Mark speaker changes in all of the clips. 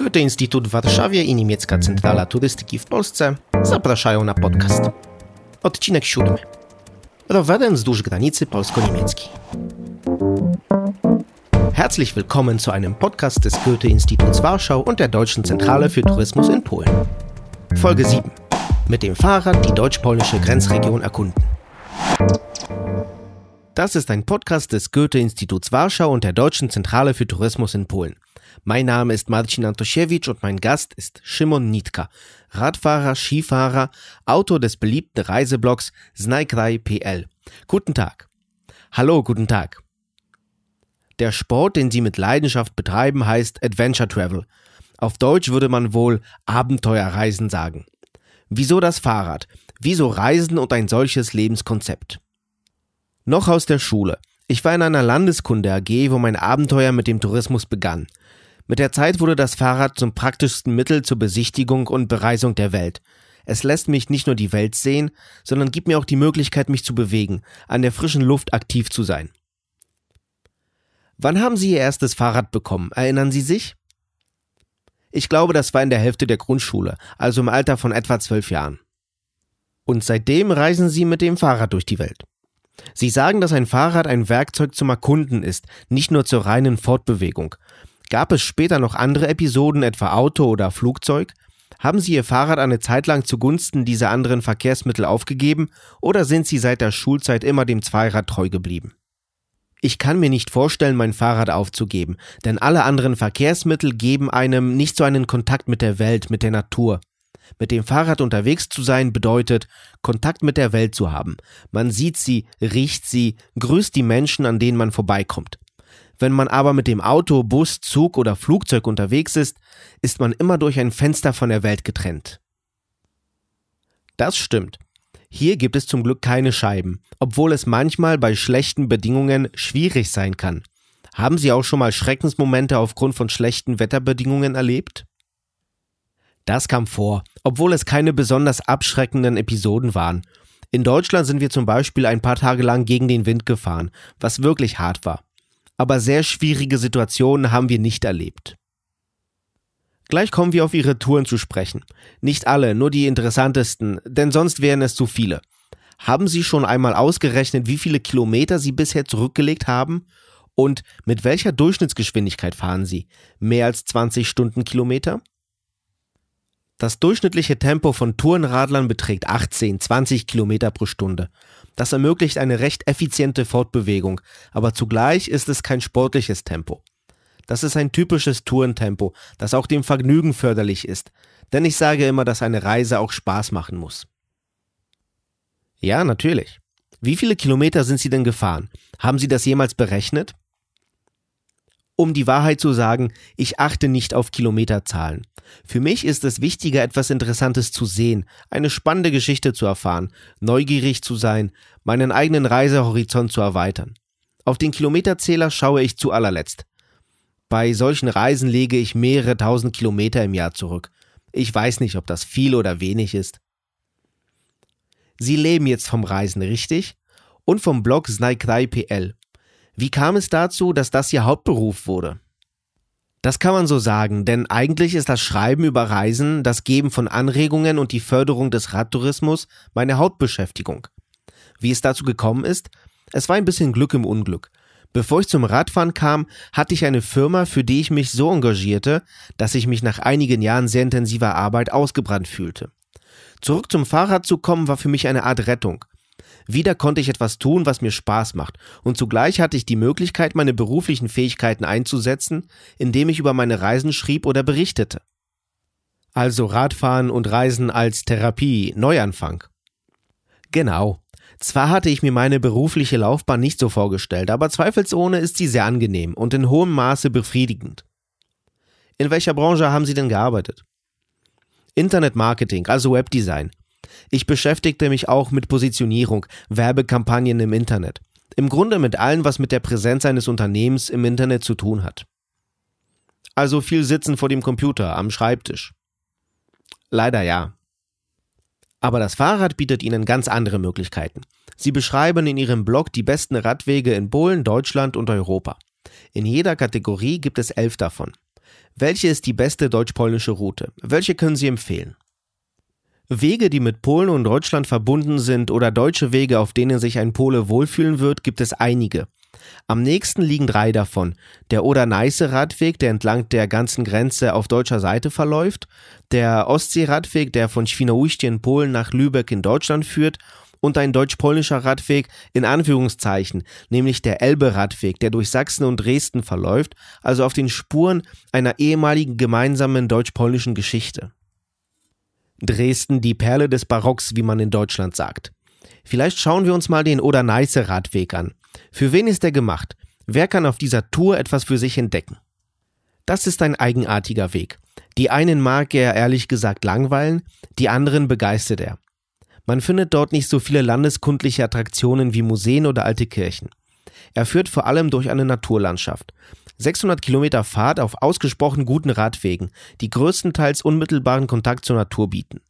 Speaker 1: Goethe-Instytut w Warszawie i Niemiecka Centrala Turystyki w Polsce zapraszają na podcast. Odcinek siódmy. Rowerem wzdłuż granicy polsko-niemieckiej. Herzlich willkommen zu einem Podcast des Goethe-Instituts Warschau und der Deutschen Zentrale für Tourismus in Polen. Folge 7. Mit dem Fahrrad die deutsch-polnische Grenzregion erkunden. Das ist ein Podcast des Goethe-Instituts Warschau und der Deutschen Zentrale für Tourismus in Polen. Mein Name ist Marcin Antosiewicz und mein Gast ist Szymon Nitka, Radfahrer, Skifahrer, Autor des beliebten Reiseblogs Znajkraj.pl. Guten Tag. Hallo, guten Tag. Der Sport, den Sie mit Leidenschaft betreiben, heißt Adventure Travel. Auf Deutsch würde man wohl Abenteuerreisen sagen. Wieso das Fahrrad? Wieso Reisen und ein solches Lebenskonzept? Noch aus der Schule. Ich war in einer Landeskunde AG, wo mein Abenteuer mit dem Tourismus begann. Mit der Zeit wurde das Fahrrad zum praktischsten Mittel zur Besichtigung und Bereisung der Welt. Es lässt mich nicht nur die Welt sehen, sondern gibt mir auch die Möglichkeit, mich zu bewegen, an der frischen Luft aktiv zu sein. Wann haben Sie Ihr erstes Fahrrad bekommen? Erinnern Sie sich? Ich glaube, das war in der Hälfte der Grundschule, also im Alter von etwa zwölf Jahren. Und seitdem reisen Sie mit dem Fahrrad durch die Welt. Sie sagen, dass ein Fahrrad ein Werkzeug zum Erkunden ist, nicht nur zur reinen Fortbewegung. Gab es später noch andere Episoden, etwa Auto oder Flugzeug? Haben Sie Ihr Fahrrad eine Zeit lang zugunsten dieser anderen Verkehrsmittel aufgegeben oder sind Sie seit der Schulzeit immer dem Zweirad treu geblieben? Ich kann mir nicht vorstellen, mein Fahrrad aufzugeben, denn alle anderen Verkehrsmittel geben einem nicht so einen Kontakt mit der Welt, mit der Natur. Mit dem Fahrrad unterwegs zu sein bedeutet, Kontakt mit der Welt zu haben. Man sieht sie, riecht sie, grüßt die Menschen, an denen man vorbeikommt. Wenn man aber mit dem Auto, Bus, Zug oder Flugzeug unterwegs ist, ist man immer durch ein Fenster von der Welt getrennt. Das stimmt. Hier gibt es zum Glück keine Scheiben, obwohl es manchmal bei schlechten Bedingungen schwierig sein kann. Haben Sie auch schon mal Schreckensmomente aufgrund von schlechten Wetterbedingungen erlebt? Das kam vor, obwohl es keine besonders abschreckenden Episoden waren. In Deutschland sind wir zum Beispiel ein paar Tage lang gegen den Wind gefahren, was wirklich hart war. Aber sehr schwierige Situationen haben wir nicht erlebt. Gleich kommen wir auf Ihre Touren zu sprechen. Nicht alle, nur die interessantesten, denn sonst wären es zu viele. Haben Sie schon einmal ausgerechnet, wie viele Kilometer Sie bisher zurückgelegt haben? Und mit welcher Durchschnittsgeschwindigkeit fahren Sie? Mehr als 20 Stundenkilometer? Das durchschnittliche Tempo von Tourenradlern beträgt 18, 20 Kilometer pro Stunde. Das ermöglicht eine recht effiziente Fortbewegung, aber zugleich ist es kein sportliches Tempo. Das ist ein typisches Tourentempo, das auch dem Vergnügen förderlich ist, denn ich sage immer, dass eine Reise auch Spaß machen muss. Ja, natürlich. Wie viele Kilometer sind Sie denn gefahren? Haben Sie das jemals berechnet? Um die Wahrheit zu sagen, ich achte nicht auf Kilometerzahlen. Für mich ist es wichtiger, etwas Interessantes zu sehen, eine spannende Geschichte zu erfahren, neugierig zu sein, meinen eigenen Reisehorizont zu erweitern. Auf den Kilometerzähler schaue ich zu allerletzt. Bei solchen Reisen lege ich mehrere tausend Kilometer im Jahr zurück. Ich weiß nicht, ob das viel oder wenig ist. Sie leben jetzt vom Reisen, richtig? Und vom Blog Snaikrei.pl. Wie kam es dazu, dass das Ihr Hauptberuf wurde? Das kann man so sagen, denn eigentlich ist das Schreiben über Reisen, das Geben von Anregungen und die Förderung des Radtourismus meine Hauptbeschäftigung. Wie es dazu gekommen ist? Es war ein bisschen Glück im Unglück. Bevor ich zum Radfahren kam, hatte ich eine Firma, für die ich mich so engagierte, dass ich mich nach einigen Jahren sehr intensiver Arbeit ausgebrannt fühlte. Zurück zum Fahrrad zu kommen war für mich eine Art Rettung. Wieder konnte ich etwas tun, was mir Spaß macht, und zugleich hatte ich die Möglichkeit, meine beruflichen Fähigkeiten einzusetzen, indem ich über meine Reisen schrieb oder berichtete. Also Radfahren und Reisen als Therapie, Neuanfang. Genau. Zwar hatte ich mir meine berufliche Laufbahn nicht so vorgestellt, aber zweifelsohne ist sie sehr angenehm und in hohem Maße befriedigend. In welcher Branche haben Sie denn gearbeitet? Internetmarketing, also Webdesign. Ich beschäftigte mich auch mit Positionierung, Werbekampagnen im Internet. Im Grunde mit allem, was mit der Präsenz eines Unternehmens im Internet zu tun hat. Also viel Sitzen vor dem Computer, am Schreibtisch. Leider ja. Aber das Fahrrad bietet Ihnen ganz andere Möglichkeiten. Sie beschreiben in Ihrem Blog die besten Radwege in Polen, Deutschland und Europa. In jeder Kategorie gibt es elf davon. Welche ist die beste deutsch-polnische Route? Welche können Sie empfehlen? Wege, die mit Polen und Deutschland verbunden sind oder deutsche Wege, auf denen sich ein Pole wohlfühlen wird, gibt es einige. Am nächsten liegen drei davon. Der Oder-Neiße-Radweg, der entlang der ganzen Grenze auf deutscher Seite verläuft, der Ostsee-Radweg, der von Świnoujście in Polen nach Lübeck in Deutschland führt und ein deutsch-polnischer Radweg in Anführungszeichen, nämlich der Elbe-Radweg, der durch Sachsen und Dresden verläuft, also auf den Spuren einer ehemaligen gemeinsamen deutsch-polnischen Geschichte. Dresden, die Perle des Barocks, wie man in Deutschland sagt. Vielleicht schauen wir uns mal den Oder-Neiße-Radweg an. Für wen ist er gemacht? Wer kann auf dieser Tour etwas für sich entdecken? Das ist ein eigenartiger Weg. Die einen mag er ehrlich gesagt langweilen, die anderen begeistert er. Man findet dort nicht so viele landeskundliche Attraktionen wie Museen oder alte Kirchen. Er führt vor allem durch eine Naturlandschaft. 600 Kilometer Fahrt auf ausgesprochen guten Radwegen, die größtenteils unmittelbaren Kontakt zur Natur bieten.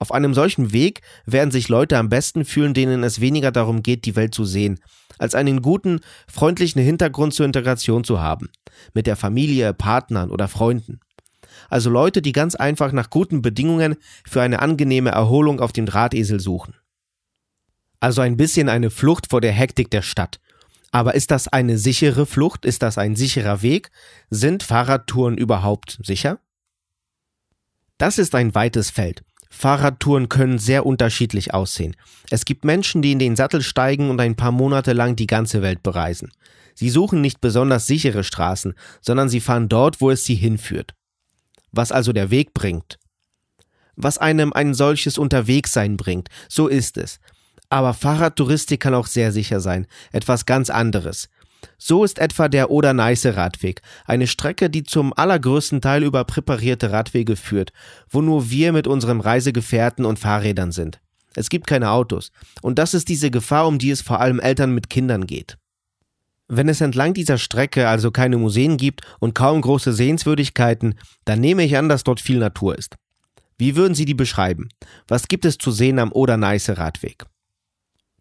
Speaker 1: Auf einem solchen Weg werden sich Leute am besten fühlen, denen es weniger darum geht, die Welt zu sehen, als einen guten, freundlichen Hintergrund zur Integration zu haben, mit der Familie, Partnern oder Freunden. Also Leute, die ganz einfach nach guten Bedingungen für eine angenehme Erholung auf dem Drahtesel suchen. Also ein bisschen eine Flucht vor der Hektik der Stadt. Aber ist das eine sichere Flucht? Ist das ein sicherer Weg? Sind Fahrradtouren überhaupt sicher? Das ist ein weites Feld. Fahrradtouren können sehr unterschiedlich aussehen. Es gibt Menschen, die in den Sattel steigen und ein paar Monate lang die ganze Welt bereisen. Sie suchen nicht besonders sichere Straßen, sondern sie fahren dort, wo es sie hinführt. Was also der Weg bringt. Was einem ein solches Unterwegssein bringt, so ist es. Aber Fahrradtouristik kann auch sehr sicher sein, etwas ganz anderes. So ist etwa der Oder-Neiße-Radweg, eine Strecke, die zum allergrößten Teil über präparierte Radwege führt, wo nur wir mit unserem Reisegefährten und Fahrrädern sind. Es gibt keine Autos. Und das ist diese Gefahr, um die es vor allem Eltern mit Kindern geht. Wenn es entlang dieser Strecke also keine Museen gibt und kaum große Sehenswürdigkeiten, dann nehme ich an, dass dort viel Natur ist. Wie würden Sie die beschreiben? Was gibt es zu sehen am Oder-Neiße-Radweg?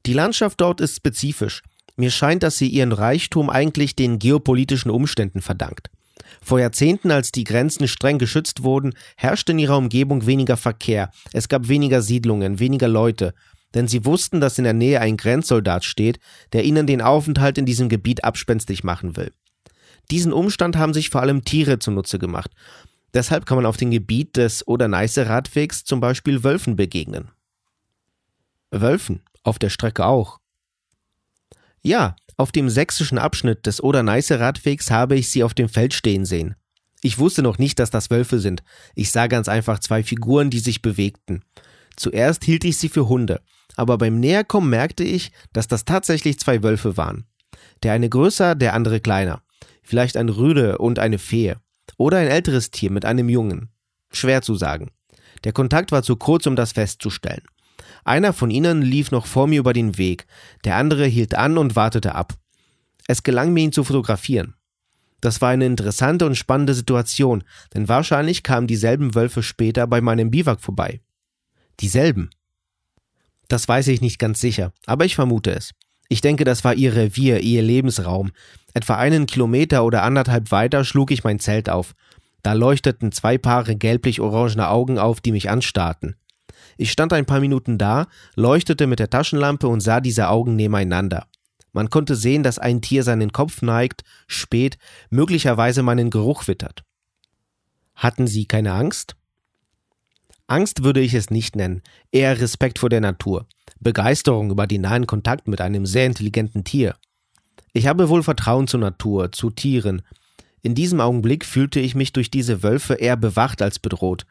Speaker 1: Die Landschaft dort ist spezifisch. Mir scheint, dass sie ihren Reichtum eigentlich den geopolitischen Umständen verdankt. Vor Jahrzehnten, als die Grenzen streng geschützt wurden, herrschte in ihrer Umgebung weniger Verkehr, es gab weniger Siedlungen, weniger Leute, denn sie wussten, dass in der Nähe ein Grenzsoldat steht, der ihnen den Aufenthalt in diesem Gebiet abspenstig machen will. Diesen Umstand haben sich vor allem Tiere zunutze gemacht. Deshalb kann man auf dem Gebiet des Oder-Neiße-Radwegs zum Beispiel Wölfen begegnen. Wölfen, auf der Strecke auch. Ja, auf dem sächsischen Abschnitt des Oder-Neiße-Radwegs habe ich sie auf dem Feld stehen sehen. Ich wusste noch nicht, dass das Wölfe sind. Ich sah ganz einfach zwei Figuren, die sich bewegten. Zuerst hielt ich sie für Hunde, aber beim Näherkommen merkte ich, dass das tatsächlich zwei Wölfe waren. Der eine größer, der andere kleiner. Vielleicht ein Rüde und eine Fee. Oder ein älteres Tier mit einem Jungen. Schwer zu sagen. Der Kontakt war zu kurz, um das festzustellen. Einer von ihnen lief noch vor mir über den Weg, der andere hielt an und wartete ab. Es gelang mir, ihn zu fotografieren. Das war eine interessante und spannende Situation, denn wahrscheinlich kamen dieselben Wölfe später bei meinem Biwak vorbei. Dieselben. Das weiß ich nicht ganz sicher, aber ich vermute es. Ich denke, das war ihr Revier, ihr Lebensraum. Etwa einen Kilometer oder anderthalb weiter schlug ich mein Zelt auf. Da leuchteten zwei Paare gelblich-orangener Augen auf, die mich anstarrten. Ich stand ein paar Minuten da, leuchtete mit der Taschenlampe und sah diese Augen nebeneinander. Man konnte sehen, dass ein Tier seinen Kopf neigt, spät, möglicherweise meinen Geruch wittert. Hatten Sie keine Angst? Angst würde ich es nicht nennen, eher Respekt vor der Natur, Begeisterung über den nahen Kontakt mit einem sehr intelligenten Tier. Ich habe wohl Vertrauen zur Natur, zu Tieren. In diesem Augenblick fühlte ich mich durch diese Wölfe eher bewacht als bedroht,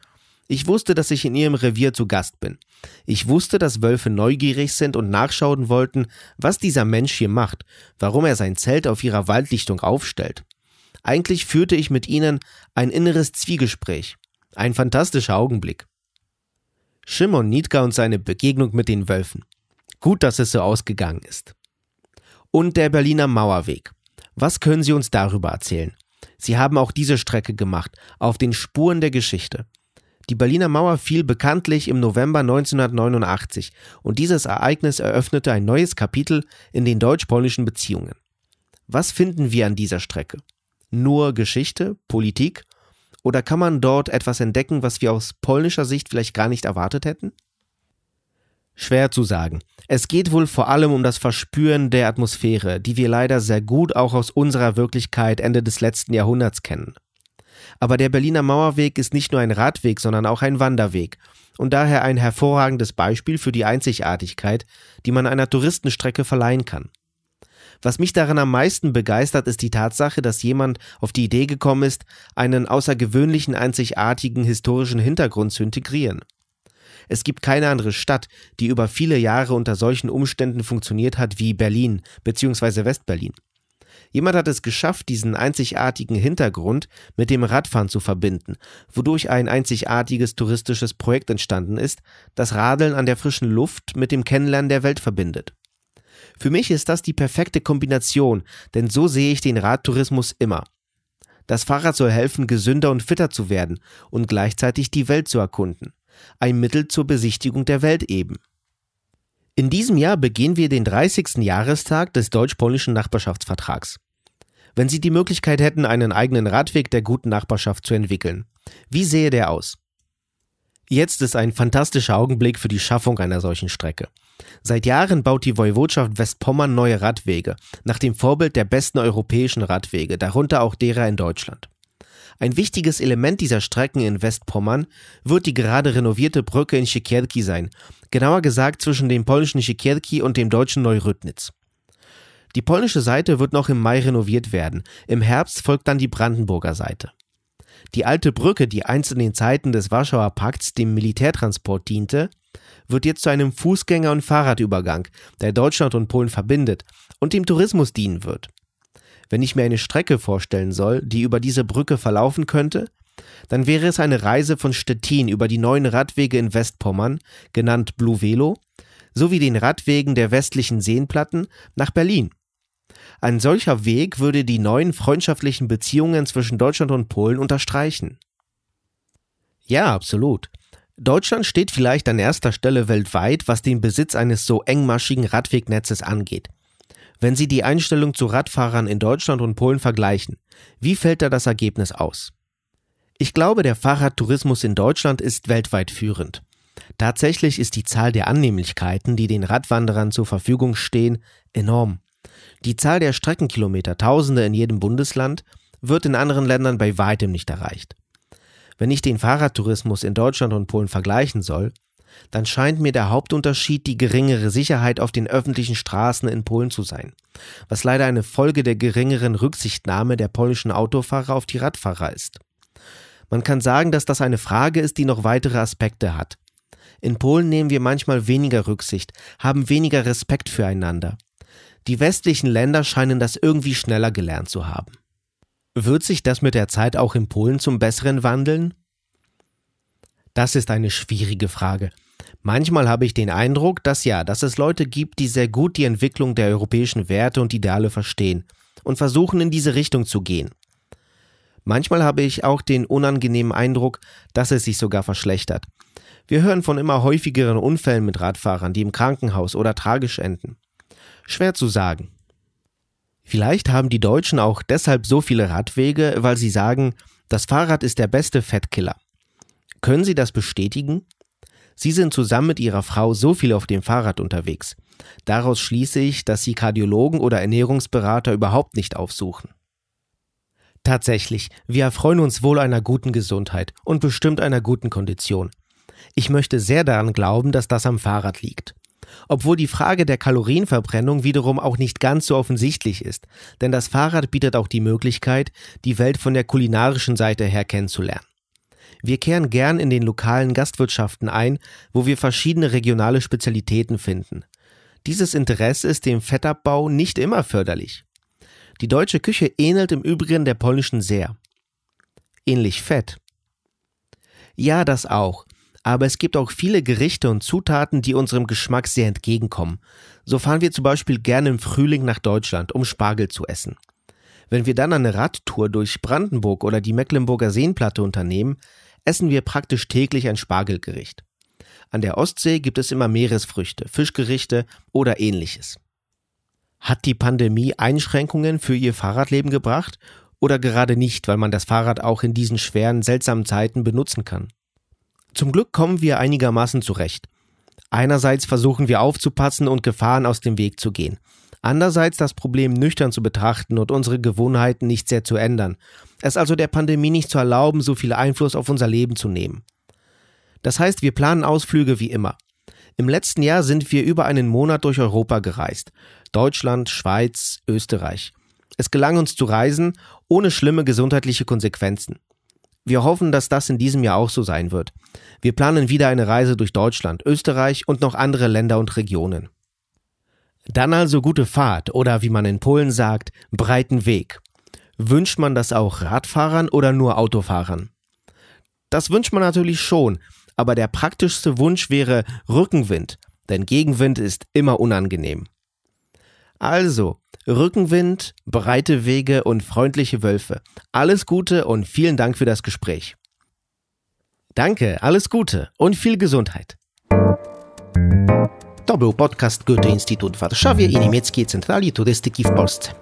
Speaker 1: ich wusste, dass ich in ihrem Revier zu Gast bin. Ich wusste, dass Wölfe neugierig sind und nachschauen wollten, was dieser Mensch hier macht, warum er sein Zelt auf ihrer Waldlichtung aufstellt. Eigentlich führte ich mit ihnen ein inneres Zwiegespräch. Ein fantastischer Augenblick. Shimon Nitka und seine Begegnung mit den Wölfen. Gut, dass es so ausgegangen ist. Und der Berliner Mauerweg. Was können Sie uns darüber erzählen? Sie haben auch diese Strecke gemacht, auf den Spuren der Geschichte. Die Berliner Mauer fiel bekanntlich im November 1989 und dieses Ereignis eröffnete ein neues Kapitel in den deutsch-polnischen Beziehungen. Was finden wir an dieser Strecke? Nur Geschichte, Politik Oder kann man dort etwas entdecken, was wir aus polnischer Sicht vielleicht gar nicht erwartet hätten? Schwer zu sagen. Es geht wohl vor allem um das Verspüren der Atmosphäre, die wir leider sehr gut auch aus unserer Wirklichkeit Ende des letzten Jahrhunderts kennen. Aber der Berliner Mauerweg ist nicht nur ein Radweg, sondern auch ein Wanderweg und daher ein hervorragendes Beispiel für die Einzigartigkeit, die man einer Touristenstrecke verleihen kann. Was mich daran am meisten begeistert, ist die Tatsache, dass jemand auf die Idee gekommen ist, einen außergewöhnlichen, einzigartigen historischen Hintergrund zu integrieren. Es gibt keine andere Stadt, die über viele Jahre unter solchen Umständen funktioniert hat wie Berlin bzw. Westberlin. Jemand hat es geschafft, diesen einzigartigen Hintergrund mit dem Radfahren zu verbinden, wodurch ein einzigartiges touristisches Projekt entstanden ist, das Radeln an der frischen Luft mit dem Kennenlernen der Welt verbindet. Für mich ist das die perfekte Kombination, denn so sehe ich den Radtourismus immer. Das Fahrrad soll helfen, gesünder und fitter zu werden und gleichzeitig die Welt zu erkunden. Ein Mittel zur Besichtigung der Welt eben. In diesem Jahr begehen wir den 30. Jahrestag des deutsch-polnischen Nachbarschaftsvertrags. Wenn Sie die Möglichkeit hätten, einen eigenen Radweg der guten Nachbarschaft zu entwickeln, wie sähe der aus? Jetzt ist ein fantastischer Augenblick für die Schaffung einer solchen Strecke. Seit Jahren baut die Woiwodschaft Westpommern neue Radwege, nach dem Vorbild der besten europäischen Radwege, darunter auch derer in Deutschland. Ein wichtiges Element dieser Strecken in Westpommern wird die gerade renovierte Brücke in Siekierki sein, genauer gesagt zwischen dem polnischen Siekierki und dem deutschen Neurüttnitz. Die polnische Seite wird noch im Mai renoviert werden, im Herbst folgt dann die Brandenburger Seite. Die alte Brücke, die einst in den Zeiten des Warschauer Pakts dem Militärtransport diente, wird jetzt zu einem Fußgänger- und Fahrradübergang, der Deutschland und Polen verbindet und dem Tourismus dienen wird. Wenn ich mir eine Strecke vorstellen soll, die über diese Brücke verlaufen könnte, dann wäre es eine Reise von Stettin über die neuen Radwege in Westpommern, genannt Blue Velo, sowie den Radwegen der westlichen Seenplatten nach Berlin. Ein solcher Weg würde die neuen freundschaftlichen Beziehungen zwischen Deutschland und Polen unterstreichen. Ja, absolut. Deutschland steht vielleicht an erster Stelle weltweit, was den Besitz eines so engmaschigen Radwegnetzes angeht. Wenn Sie die Einstellung zu Radfahrern in Deutschland und Polen vergleichen, wie fällt da das Ergebnis aus? Ich glaube, der Fahrradtourismus in Deutschland ist weltweit führend. Tatsächlich ist die Zahl der Annehmlichkeiten, die den Radwanderern zur Verfügung stehen, enorm. Die Zahl der Streckenkilometer, Tausende in jedem Bundesland, wird in anderen Ländern bei weitem nicht erreicht. Wenn ich den Fahrradtourismus in Deutschland und Polen vergleichen soll, dann scheint mir der Hauptunterschied die geringere Sicherheit auf den öffentlichen Straßen in Polen zu sein, was leider eine Folge der geringeren Rücksichtnahme der polnischen Autofahrer auf die Radfahrer ist. Man kann sagen, dass das eine Frage ist, die noch weitere Aspekte hat. In Polen nehmen wir manchmal weniger Rücksicht, haben weniger Respekt füreinander. Die westlichen Länder scheinen das irgendwie schneller gelernt zu haben. Wird sich das mit der Zeit auch in Polen zum Besseren wandeln? Das ist eine schwierige Frage. Manchmal habe ich den Eindruck, dass ja, dass es Leute gibt, die sehr gut die Entwicklung der europäischen Werte und Ideale verstehen und versuchen in diese Richtung zu gehen. Manchmal habe ich auch den unangenehmen Eindruck, dass es sich sogar verschlechtert. Wir hören von immer häufigeren Unfällen mit Radfahrern, die im Krankenhaus oder tragisch enden. Schwer zu sagen. Vielleicht haben die Deutschen auch deshalb so viele Radwege, weil sie sagen, das Fahrrad ist der beste Fettkiller. Können Sie das bestätigen? Sie sind zusammen mit Ihrer Frau so viel auf dem Fahrrad unterwegs. Daraus schließe ich, dass Sie Kardiologen oder Ernährungsberater überhaupt nicht aufsuchen. Tatsächlich, wir erfreuen uns wohl einer guten Gesundheit und bestimmt einer guten Kondition. Ich möchte sehr daran glauben, dass das am Fahrrad liegt obwohl die Frage der Kalorienverbrennung wiederum auch nicht ganz so offensichtlich ist, denn das Fahrrad bietet auch die Möglichkeit, die Welt von der kulinarischen Seite her kennenzulernen. Wir kehren gern in den lokalen Gastwirtschaften ein, wo wir verschiedene regionale Spezialitäten finden. Dieses Interesse ist dem Fettabbau nicht immer förderlich. Die deutsche Küche ähnelt im Übrigen der polnischen sehr. Ähnlich fett. Ja, das auch aber es gibt auch viele Gerichte und Zutaten, die unserem Geschmack sehr entgegenkommen. So fahren wir zum Beispiel gerne im Frühling nach Deutschland, um Spargel zu essen. Wenn wir dann eine Radtour durch Brandenburg oder die Mecklenburger Seenplatte unternehmen, essen wir praktisch täglich ein Spargelgericht. An der Ostsee gibt es immer Meeresfrüchte, Fischgerichte oder ähnliches. Hat die Pandemie Einschränkungen für Ihr Fahrradleben gebracht oder gerade nicht, weil man das Fahrrad auch in diesen schweren, seltsamen Zeiten benutzen kann. Zum Glück kommen wir einigermaßen zurecht. Einerseits versuchen wir aufzupassen und Gefahren aus dem Weg zu gehen. Andererseits das Problem nüchtern zu betrachten und unsere Gewohnheiten nicht sehr zu ändern. Es also der Pandemie nicht zu erlauben, so viel Einfluss auf unser Leben zu nehmen. Das heißt, wir planen Ausflüge wie immer. Im letzten Jahr sind wir über einen Monat durch Europa gereist. Deutschland, Schweiz, Österreich. Es gelang uns zu reisen, ohne schlimme gesundheitliche Konsequenzen. Wir hoffen, dass das in diesem Jahr auch so sein wird. Wir planen wieder eine Reise durch Deutschland, Österreich und noch andere Länder und Regionen. Dann also gute Fahrt oder wie man in Polen sagt, breiten Weg. Wünscht man das auch Radfahrern oder nur Autofahrern? Das wünscht man natürlich schon, aber der praktischste Wunsch wäre Rückenwind, denn Gegenwind ist immer unangenehm. Also, Rückenwind, breite Wege und freundliche Wölfe. Alles Gute und vielen Dank für das Gespräch. Danke, alles Gute und viel Gesundheit. To był podcast Goethe-Institut w Warszawie i Niemieckiej Centrali Turystyki w Polsce.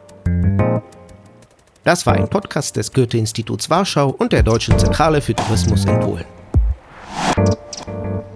Speaker 1: Das war ein Podcast des Goethe-Instituts Warschau und der Deutschen Zentrale für Tourismus in Polen. Thank you.